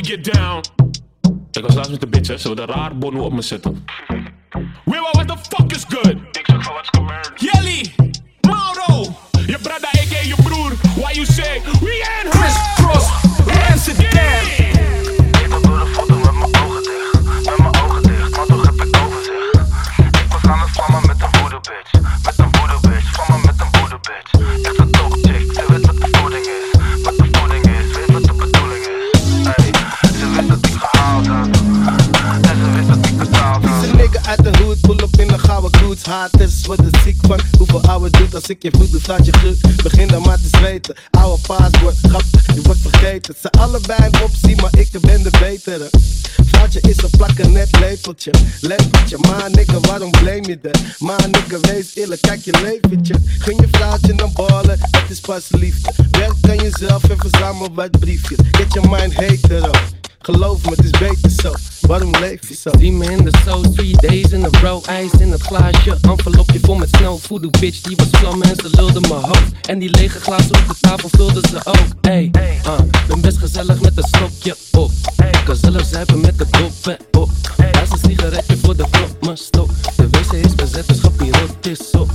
we get down. Ik was laatst met de bitch. Ze wilden raar bono op me zetten. Wait, what the fuck is good? Ik zeg van. Jelly! Mauro! Je brada, ik je broer. Why you say, we ain't Chris Cross, Rancid Dan. Haters worden ziek van hoeveel oude doet als ik je voet doe, staat je goed. Begin dan maar te zweten, oude paswoord, grap, je wordt vergeten. Ze allebei een maar ik ben de betere. Vaatje is een plakken net lepeltje, lepeltje. Maar nigga, waarom blame je dat? Maar nigga, wees eerlijk, kijk je leventje. Gun je vrouwtje dan ballen, het is pas liefde. Werk aan jezelf en verzamel wat briefjes. Get your mind hater. Geloof me, het is beter zo. Waarom leef je zo? Zie me in de show, three days in a row. IJs in het glaasje, envelopje vol met snow. Voodoo bitch, die was vlammen en ze lulde mijn hoofd. En die lege glazen op de tafel vulden ze ook. Ey, uh, ben best gezellig met een slokje op. Kan zelf zuipen met de doppen op. Daar is een sigaretje voor de klop, maar stop. De wc is bezet, dus schapje rot is op.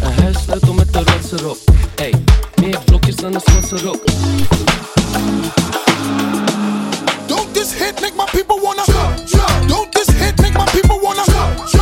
Een huissleutel met de rots erop. Ey, meer blokjes dan een Schotse rok. This hit make my people wanna jump, jump. Don't this hit make my people wanna jump, jump.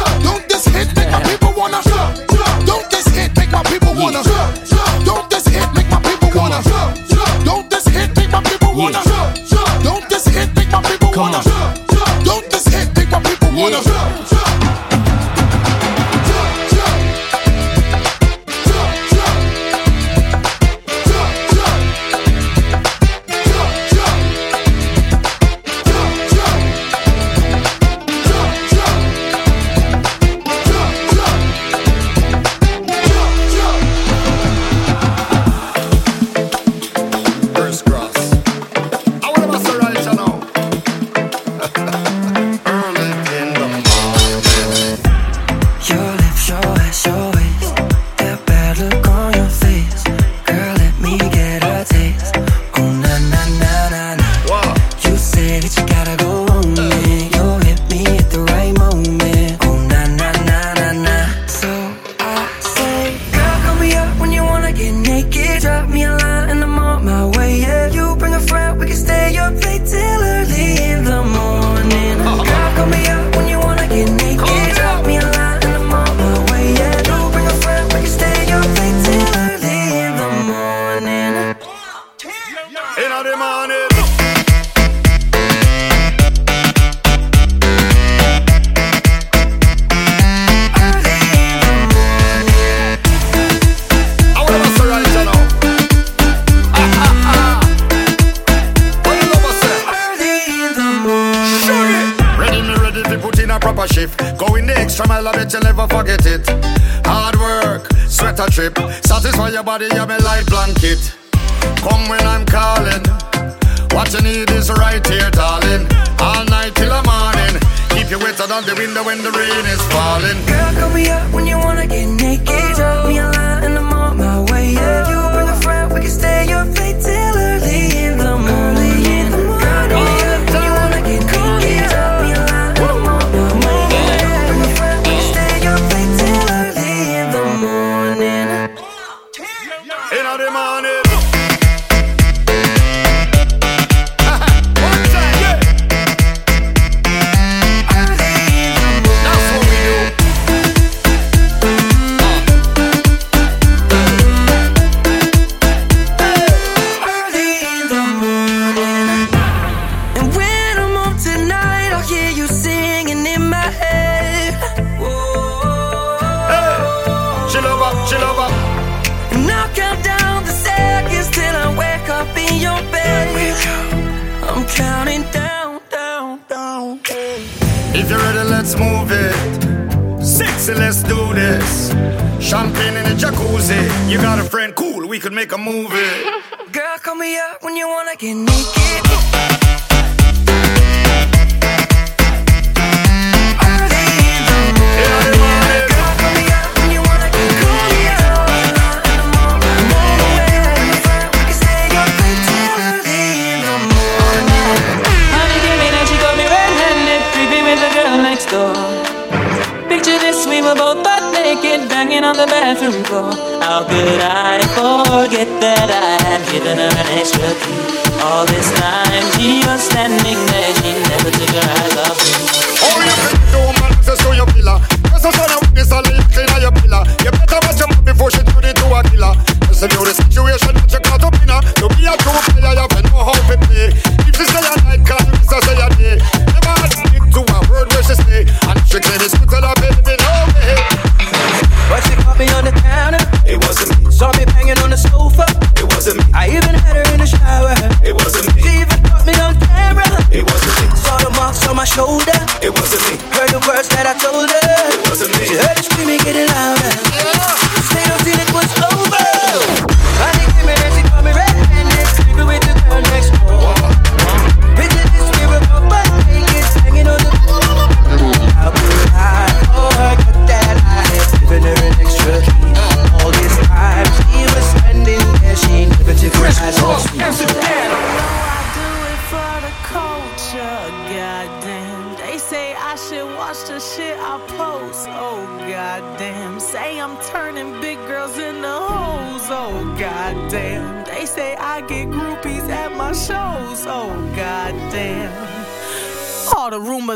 Satisfy your body, you're my light blanket. Come when I'm calling. What you need is right here, darling. All night till the morning. Keep you wetter than the window when the rain is falling. Girl, call me up when you wanna get naked. Oh. Drop me counting down, down, down. If you're ready, let's move it. Sexy, let's do this. Champagne in a jacuzzi. You got a friend, cool, we could make a movie. Girl, call me up when you wanna get naked. Banging on the bathroom floor. How could I forget that I had given her an extra key? All this time she was standing there, she never took her eyes off me. Oh, you can do man, access to your pillar. Just a son of witness, I'll leave clean your pillar. You better watch before she turn into a killer. Listen to the situation that you caught up in her. To be a true player, you have to know how to play. My shoulder. It wasn't me. Heard the words that I told her. It wasn't me. She heard it screaming, getting louder.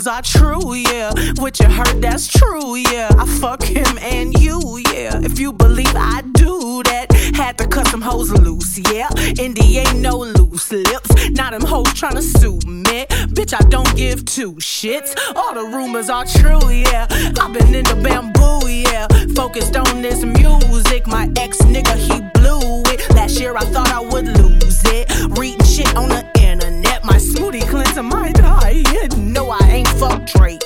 Rumors are true, yeah. What you heard, that's true, yeah. I fuck him and you, yeah. If you believe I do that, had to cut some hoes loose, yeah. Indy ain't no loose lips. Now them hoes tryna sue me. Bitch, I don't give two shits. All the rumors are true, yeah. I've been in the bamboo, yeah. Focused on this music. My ex nigga, he blew it. Last year I thought I would lose it. Reading shit on the internet. My smoothie cleanser might No, I ain't fuck Drake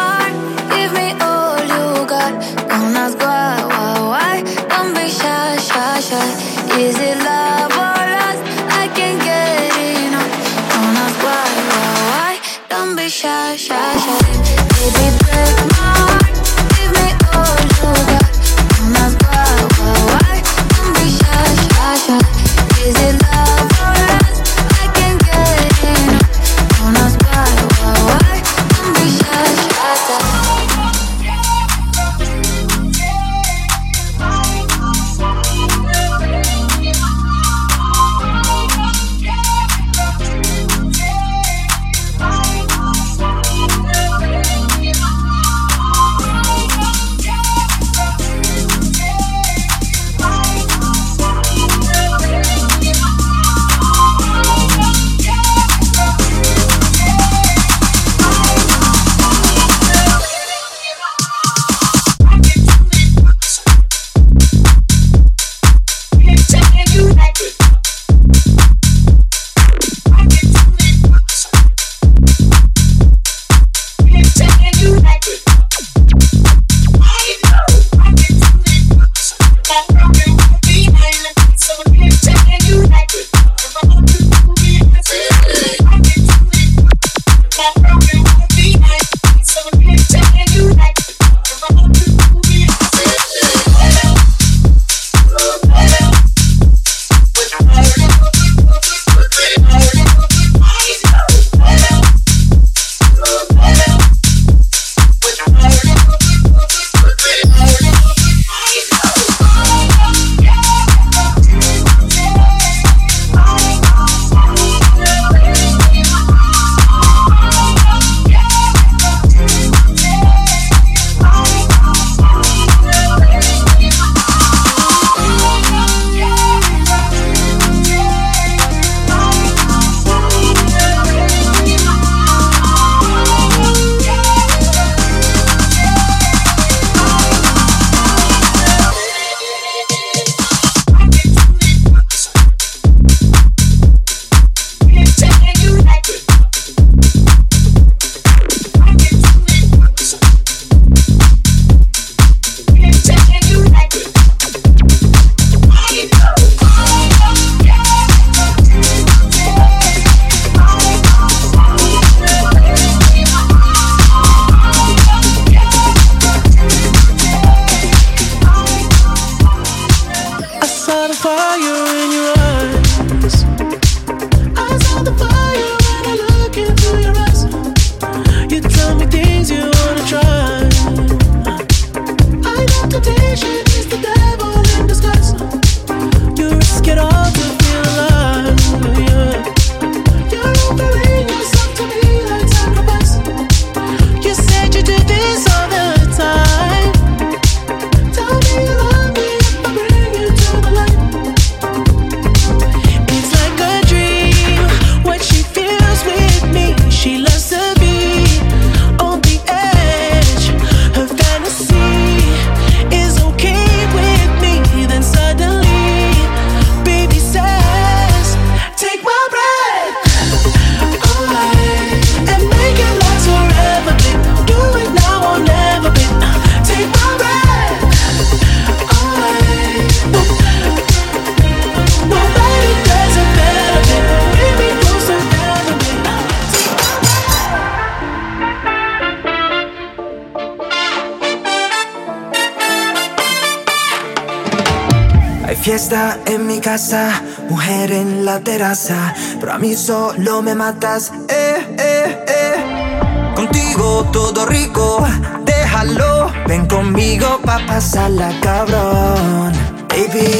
mujer en la terraza, pero a mí solo me matas, eh, eh, eh. Contigo todo rico, déjalo, ven conmigo pa' pasarla cabrón. Baby,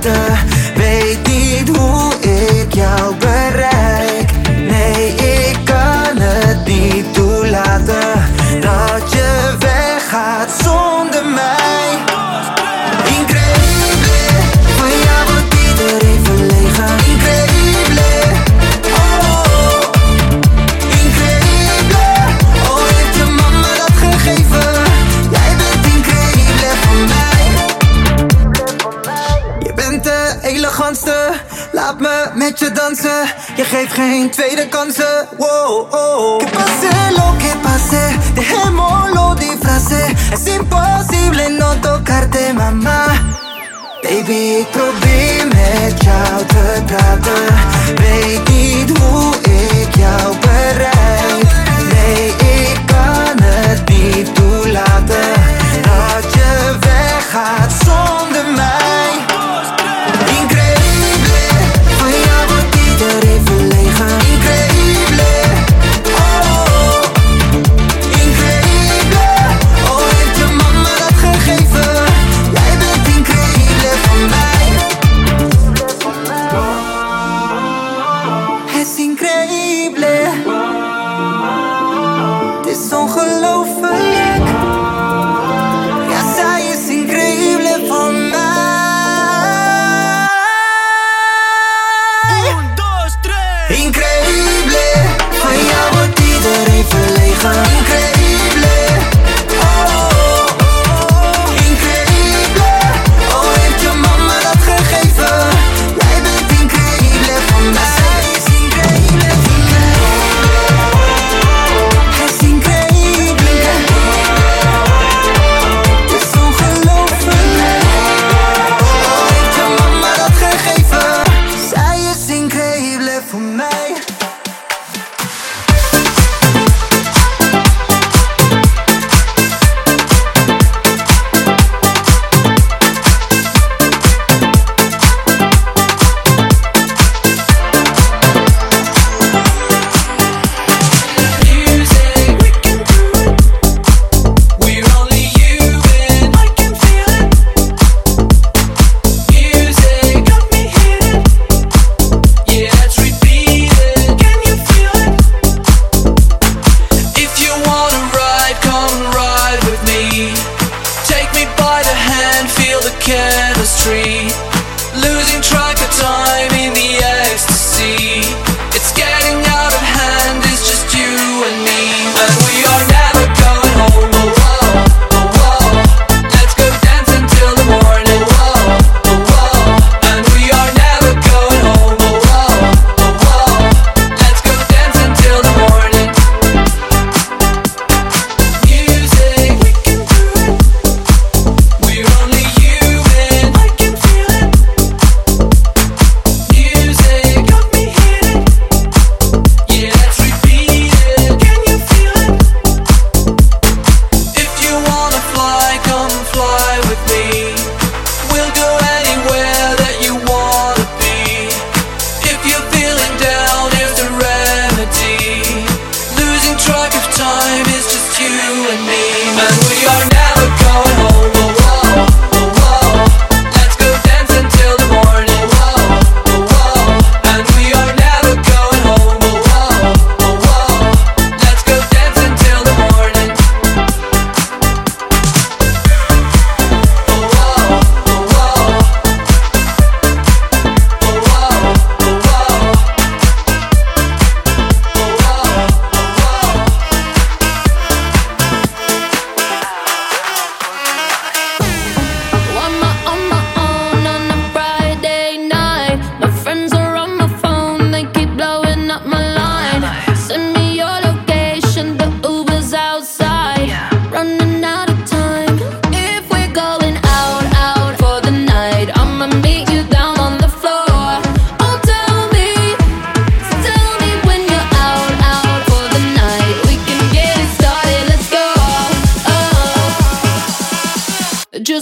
te baby, problemi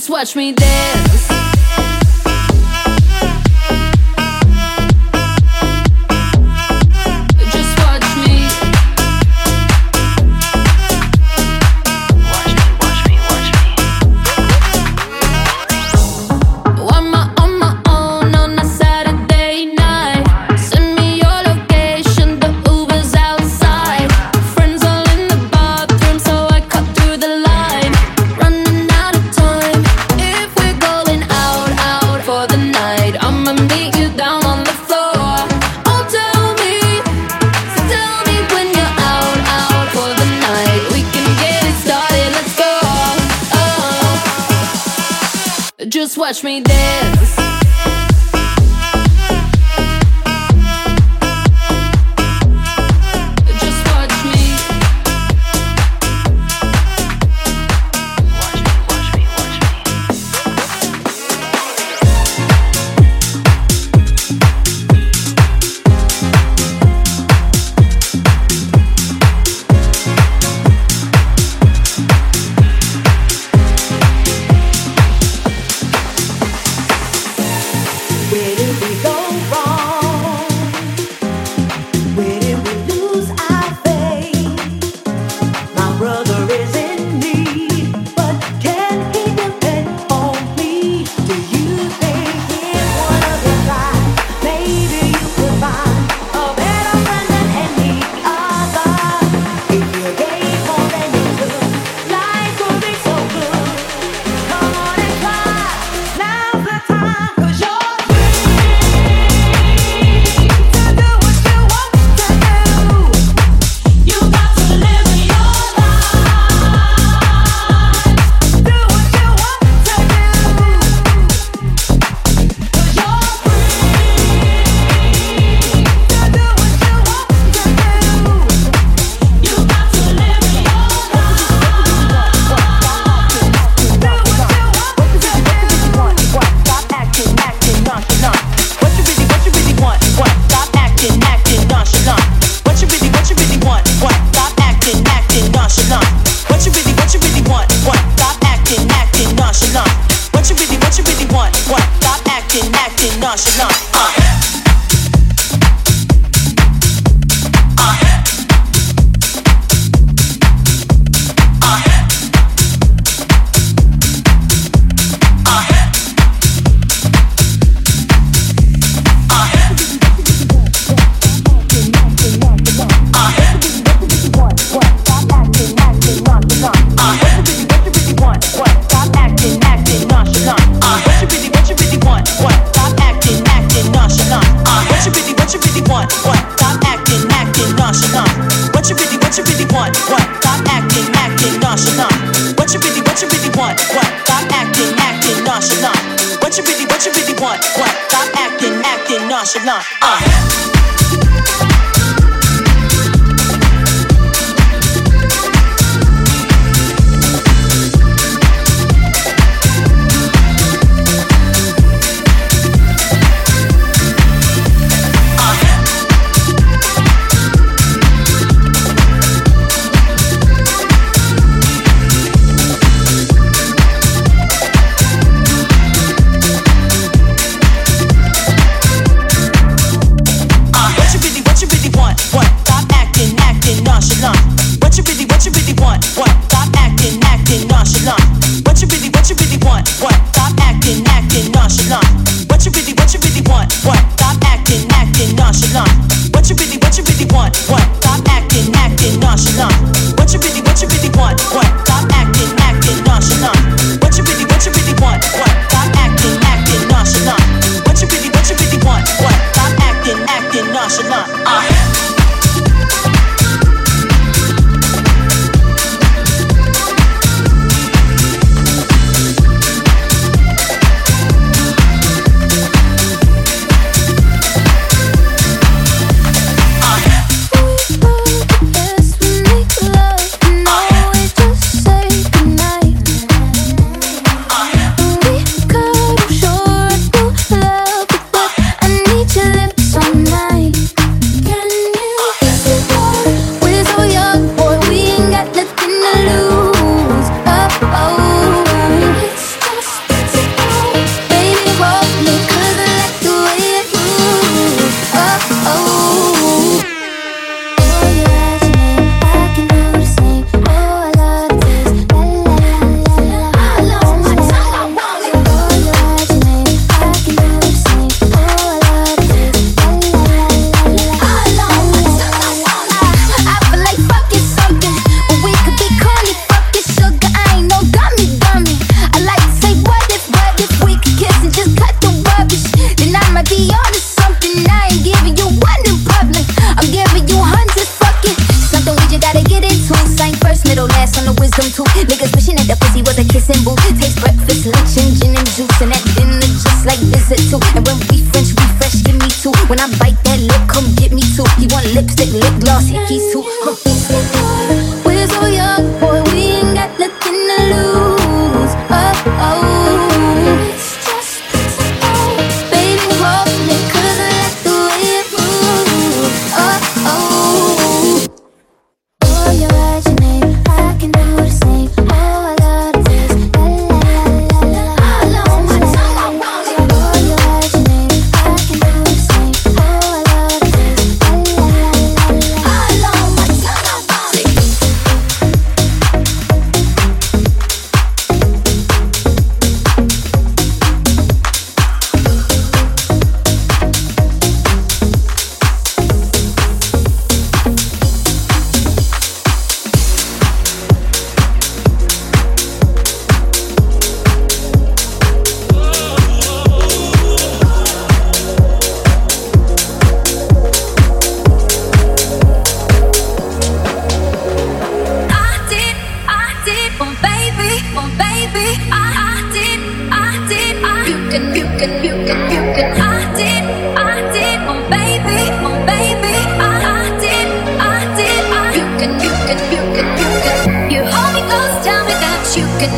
just watch me dance.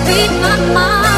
Beat my mind.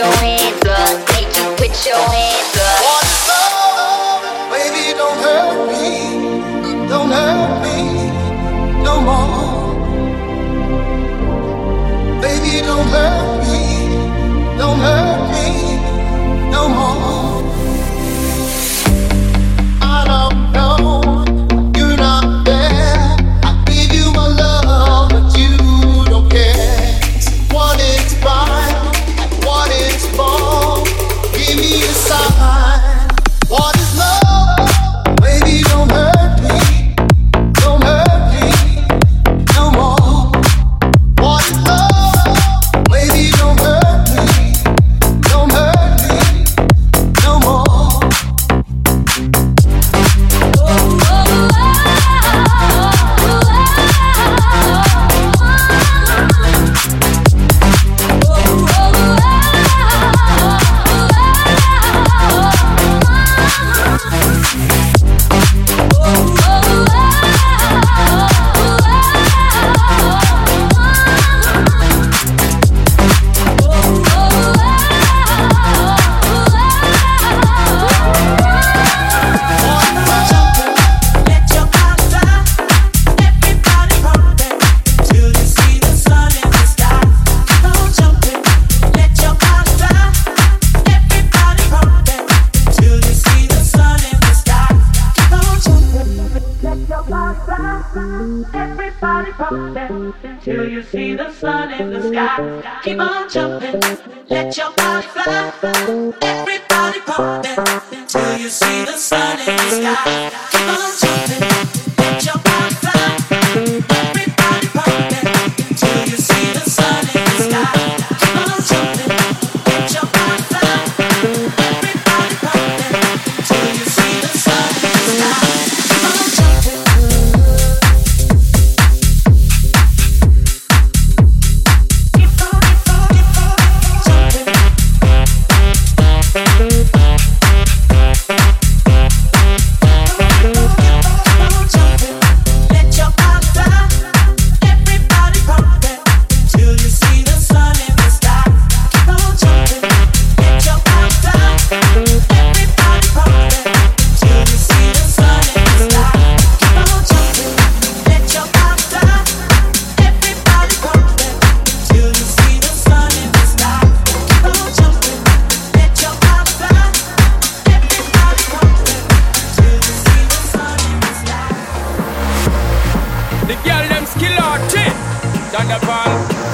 your till you see the sun in the sky. Keep on jumping, let your body fly. Everybody pumping till you see the sun in the sky. Keep on jumping.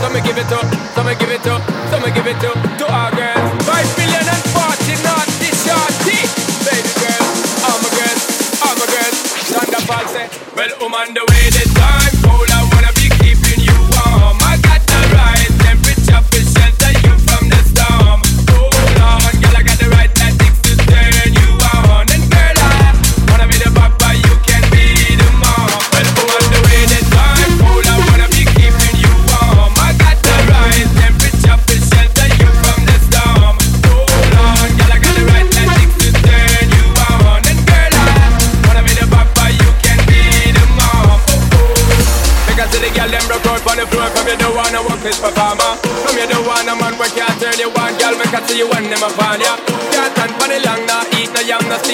So me give it up, some give it up, some give it up to our girls. Five million and forty naughty this shorty. Baby girl, I'm a girl, I'm a girl. Thunder Paul say, well, I'm the way they dance.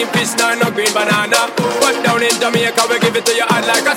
green fish, nor no green banana. But down in Jamaica, we give it to you hard like a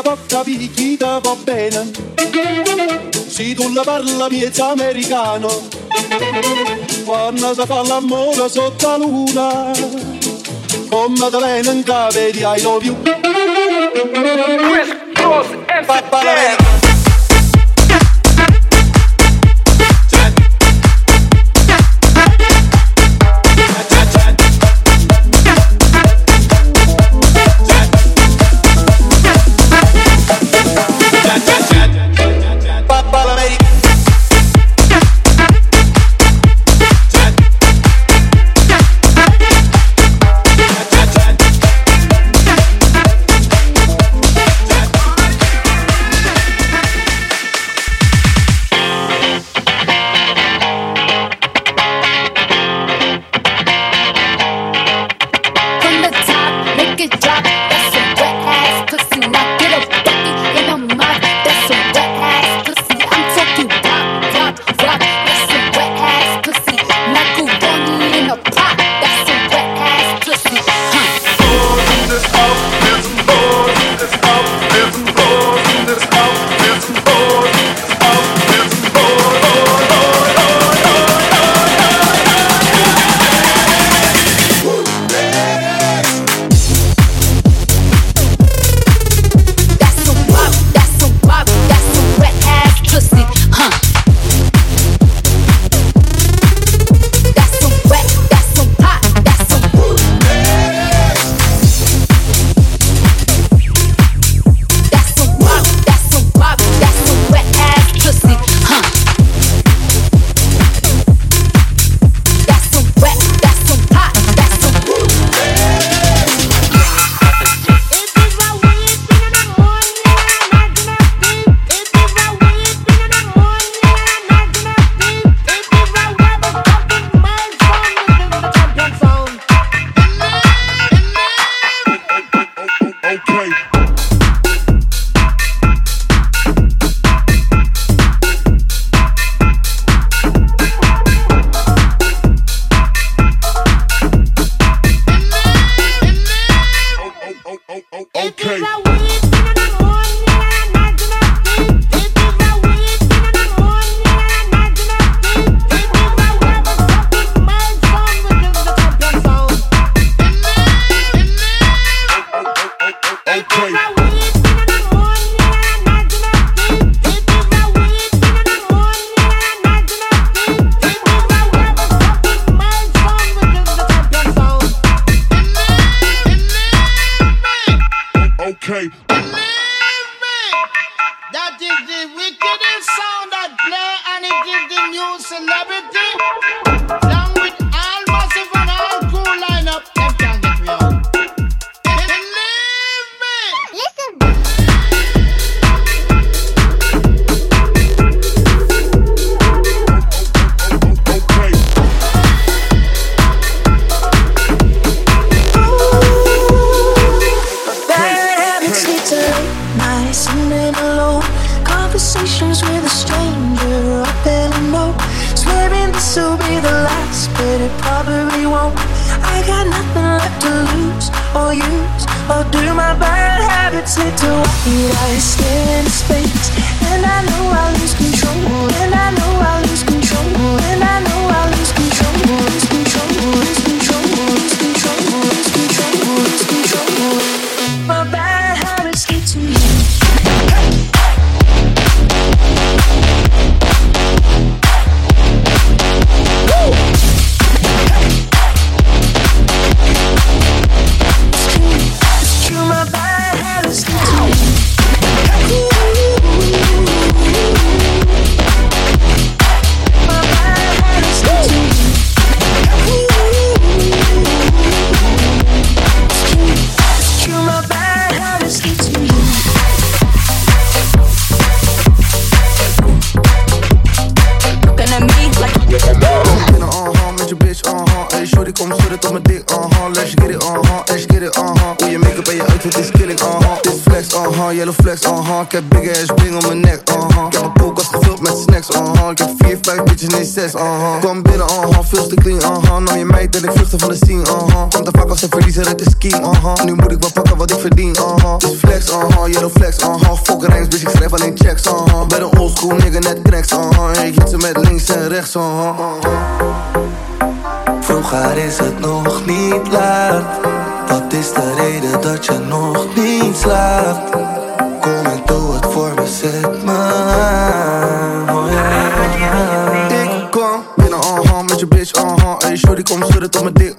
mica poca picchita va bene. Se tu la parla miezza americano, quando si fa l'amore sotto la luna, con Maddalena in cave di I love you. West Coast Amsterdam. Yellow flex, uh-huh. Ik heb big ass ring om mijn nek, uh-huh. Ik heb een koelkast gevuld met snacks, uh-huh. Ik heb vier, vijf bitches, nee zes, uh-huh. Kom binnen, uh-huh, veel te clean, uh-huh. Nam je meid en ik vluchtte van de scene, uh-huh. Komt te vaak als een verliezer uit de scheme, uh-huh. Nu moet ik wel pakken wat ik verdien, uh-huh. Dit flex, uh-huh, yellow flex, uh-huh. Fuck rijms, bitch, ik schrijf alleen checks, uh-huh. Ben een oldschool nigga, net cracks, uh-huh. Ik hit ze met links en rechts, uh-huh. Vroeger is het nog niet laat. Wat is de reden dat je nog niet slaapt? Kom en doe het voor me, zet me aan. Oh. Ik kom binnen, uh-huh, met je bitch, uh-huh Hey, shorty, kom schudden tot mijn uh-huh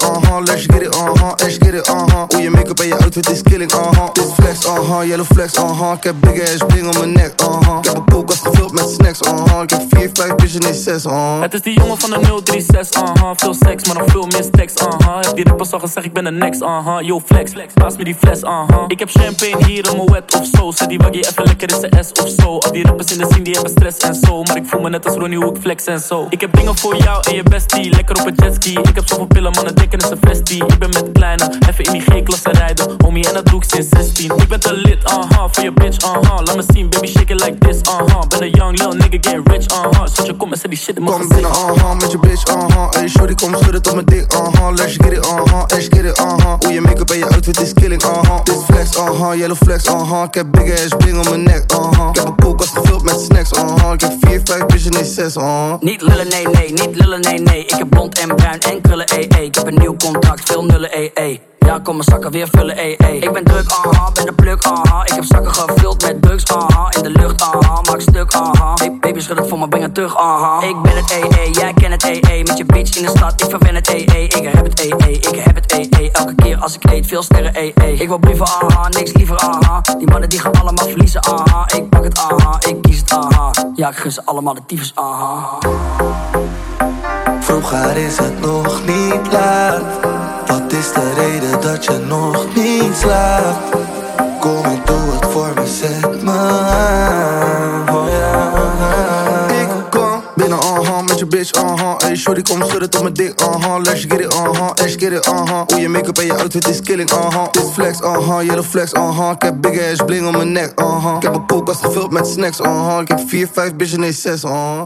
Get it, uh-huh, let's get it, uh-huh. Hoe je make-up en je outfit is killing, uh-huh. Dit flex, uh-huh, yellow flex, uh-huh. Ik heb big ass ring om mijn nek, uh-huh. Ik heb een koelkast gevuld met snacks, uh-huh. Ik heb vier, vijf bitches, nee zes, uh-huh. Het is die jongen van de 036, uh-huh. Veel seks, maar nog veel meer stacks, uh-huh. Heb die rappers al gezegd, ik ben de next, uh-huh. Yo, flex, paas me die fles, uh-huh. Ik heb champagne hier in mijn wet of zo. Zet die waggy even lekker in zijn S of zo. Al die rappers in de scene, die hebben stress en zo. Maar ik voel me net als Ronnie, hoe ik flex en zo. Ik heb dingen voor jou en je bestie. Lekker op een jetski. Ik heb zoveel pillen, mannen denken is een vestie Ik ben met kleine, even in die G-klasse rijden. Homie, en dat doe ik sinds 16 Ik ben te lit, uh-huh Voor je bitch, uh-huh Laat me zien, baby, shake it like this, uh-huh Ben een young lil nigga, get rich, uh-huh Zet je kom en zet die shit in mijn Kom binnen, uh-huh, met je bitch, uh-huh Hey, shorty, kom schudden tot mijn dik, uh-huh Let's get it, uh-huh, let's get it, uh-huh Hoe je make-up en je outfit is killing, uh-huh Dit flex, uh-huh, yellow flex, uh-huh Ik heb big ass ring om mijn nek, uh-huh Ik heb een koelkast gevuld met snacks, uh-huh Ik heb vier, vijf bitches, nee zes, uh-huh Niet lullen, nee, nee, niet lullen, nee, nee. Ik heb blond en bruin en krullen, ee, ee. Ik heb een nieuw contract, veel nullen, ee, ee. Ja, kom mijn zakken weer vullen, ee, ee. Ik ben druk, aha, ben de pluk, aha. Ik heb zakken gevuld met drugs, aha. In de lucht, aha, maak stuk, aha. Baby, schud het voor me, breng het terug, aha. Ik ben het, ee, ee, jij kent het, ee, ee. Met je bitch in de stad, ik verwen het, ee, ee. Ik heb het, ee, ee, ik heb het, ee, ee. Elke keer als ik eet, veel sterren, ee, ee. Ik wil brieven, aha, niks liever, aha. Die mannen die gaan allemaal verliezen, aha. Ik pak het, aha, ik kies het, aha. Ja, ik gun ze allemaal de tyfus, aha. Vroeger is het nog niet laat. Wat is de reden dat je nog niet slaapt? Kom en doe het voor me, zet me. Oh ja. Ik kom binnen, uh-huh, met je bitch, uh-huh Hey, shorty, kom schudden tot mijn dik, uh-huh Let's get it, uh-huh, let's get it, uh-huh Hoe je make-up en je outfit is killing, uh-huh Dit flex, uh-huh, yellow flex, uh-huh Ik heb big ass bling om mijn nek, uh-huh Ik heb een koelkast gevuld met snacks, uh-huh Ik heb vier, vijf bitches, nee zes, uh-huh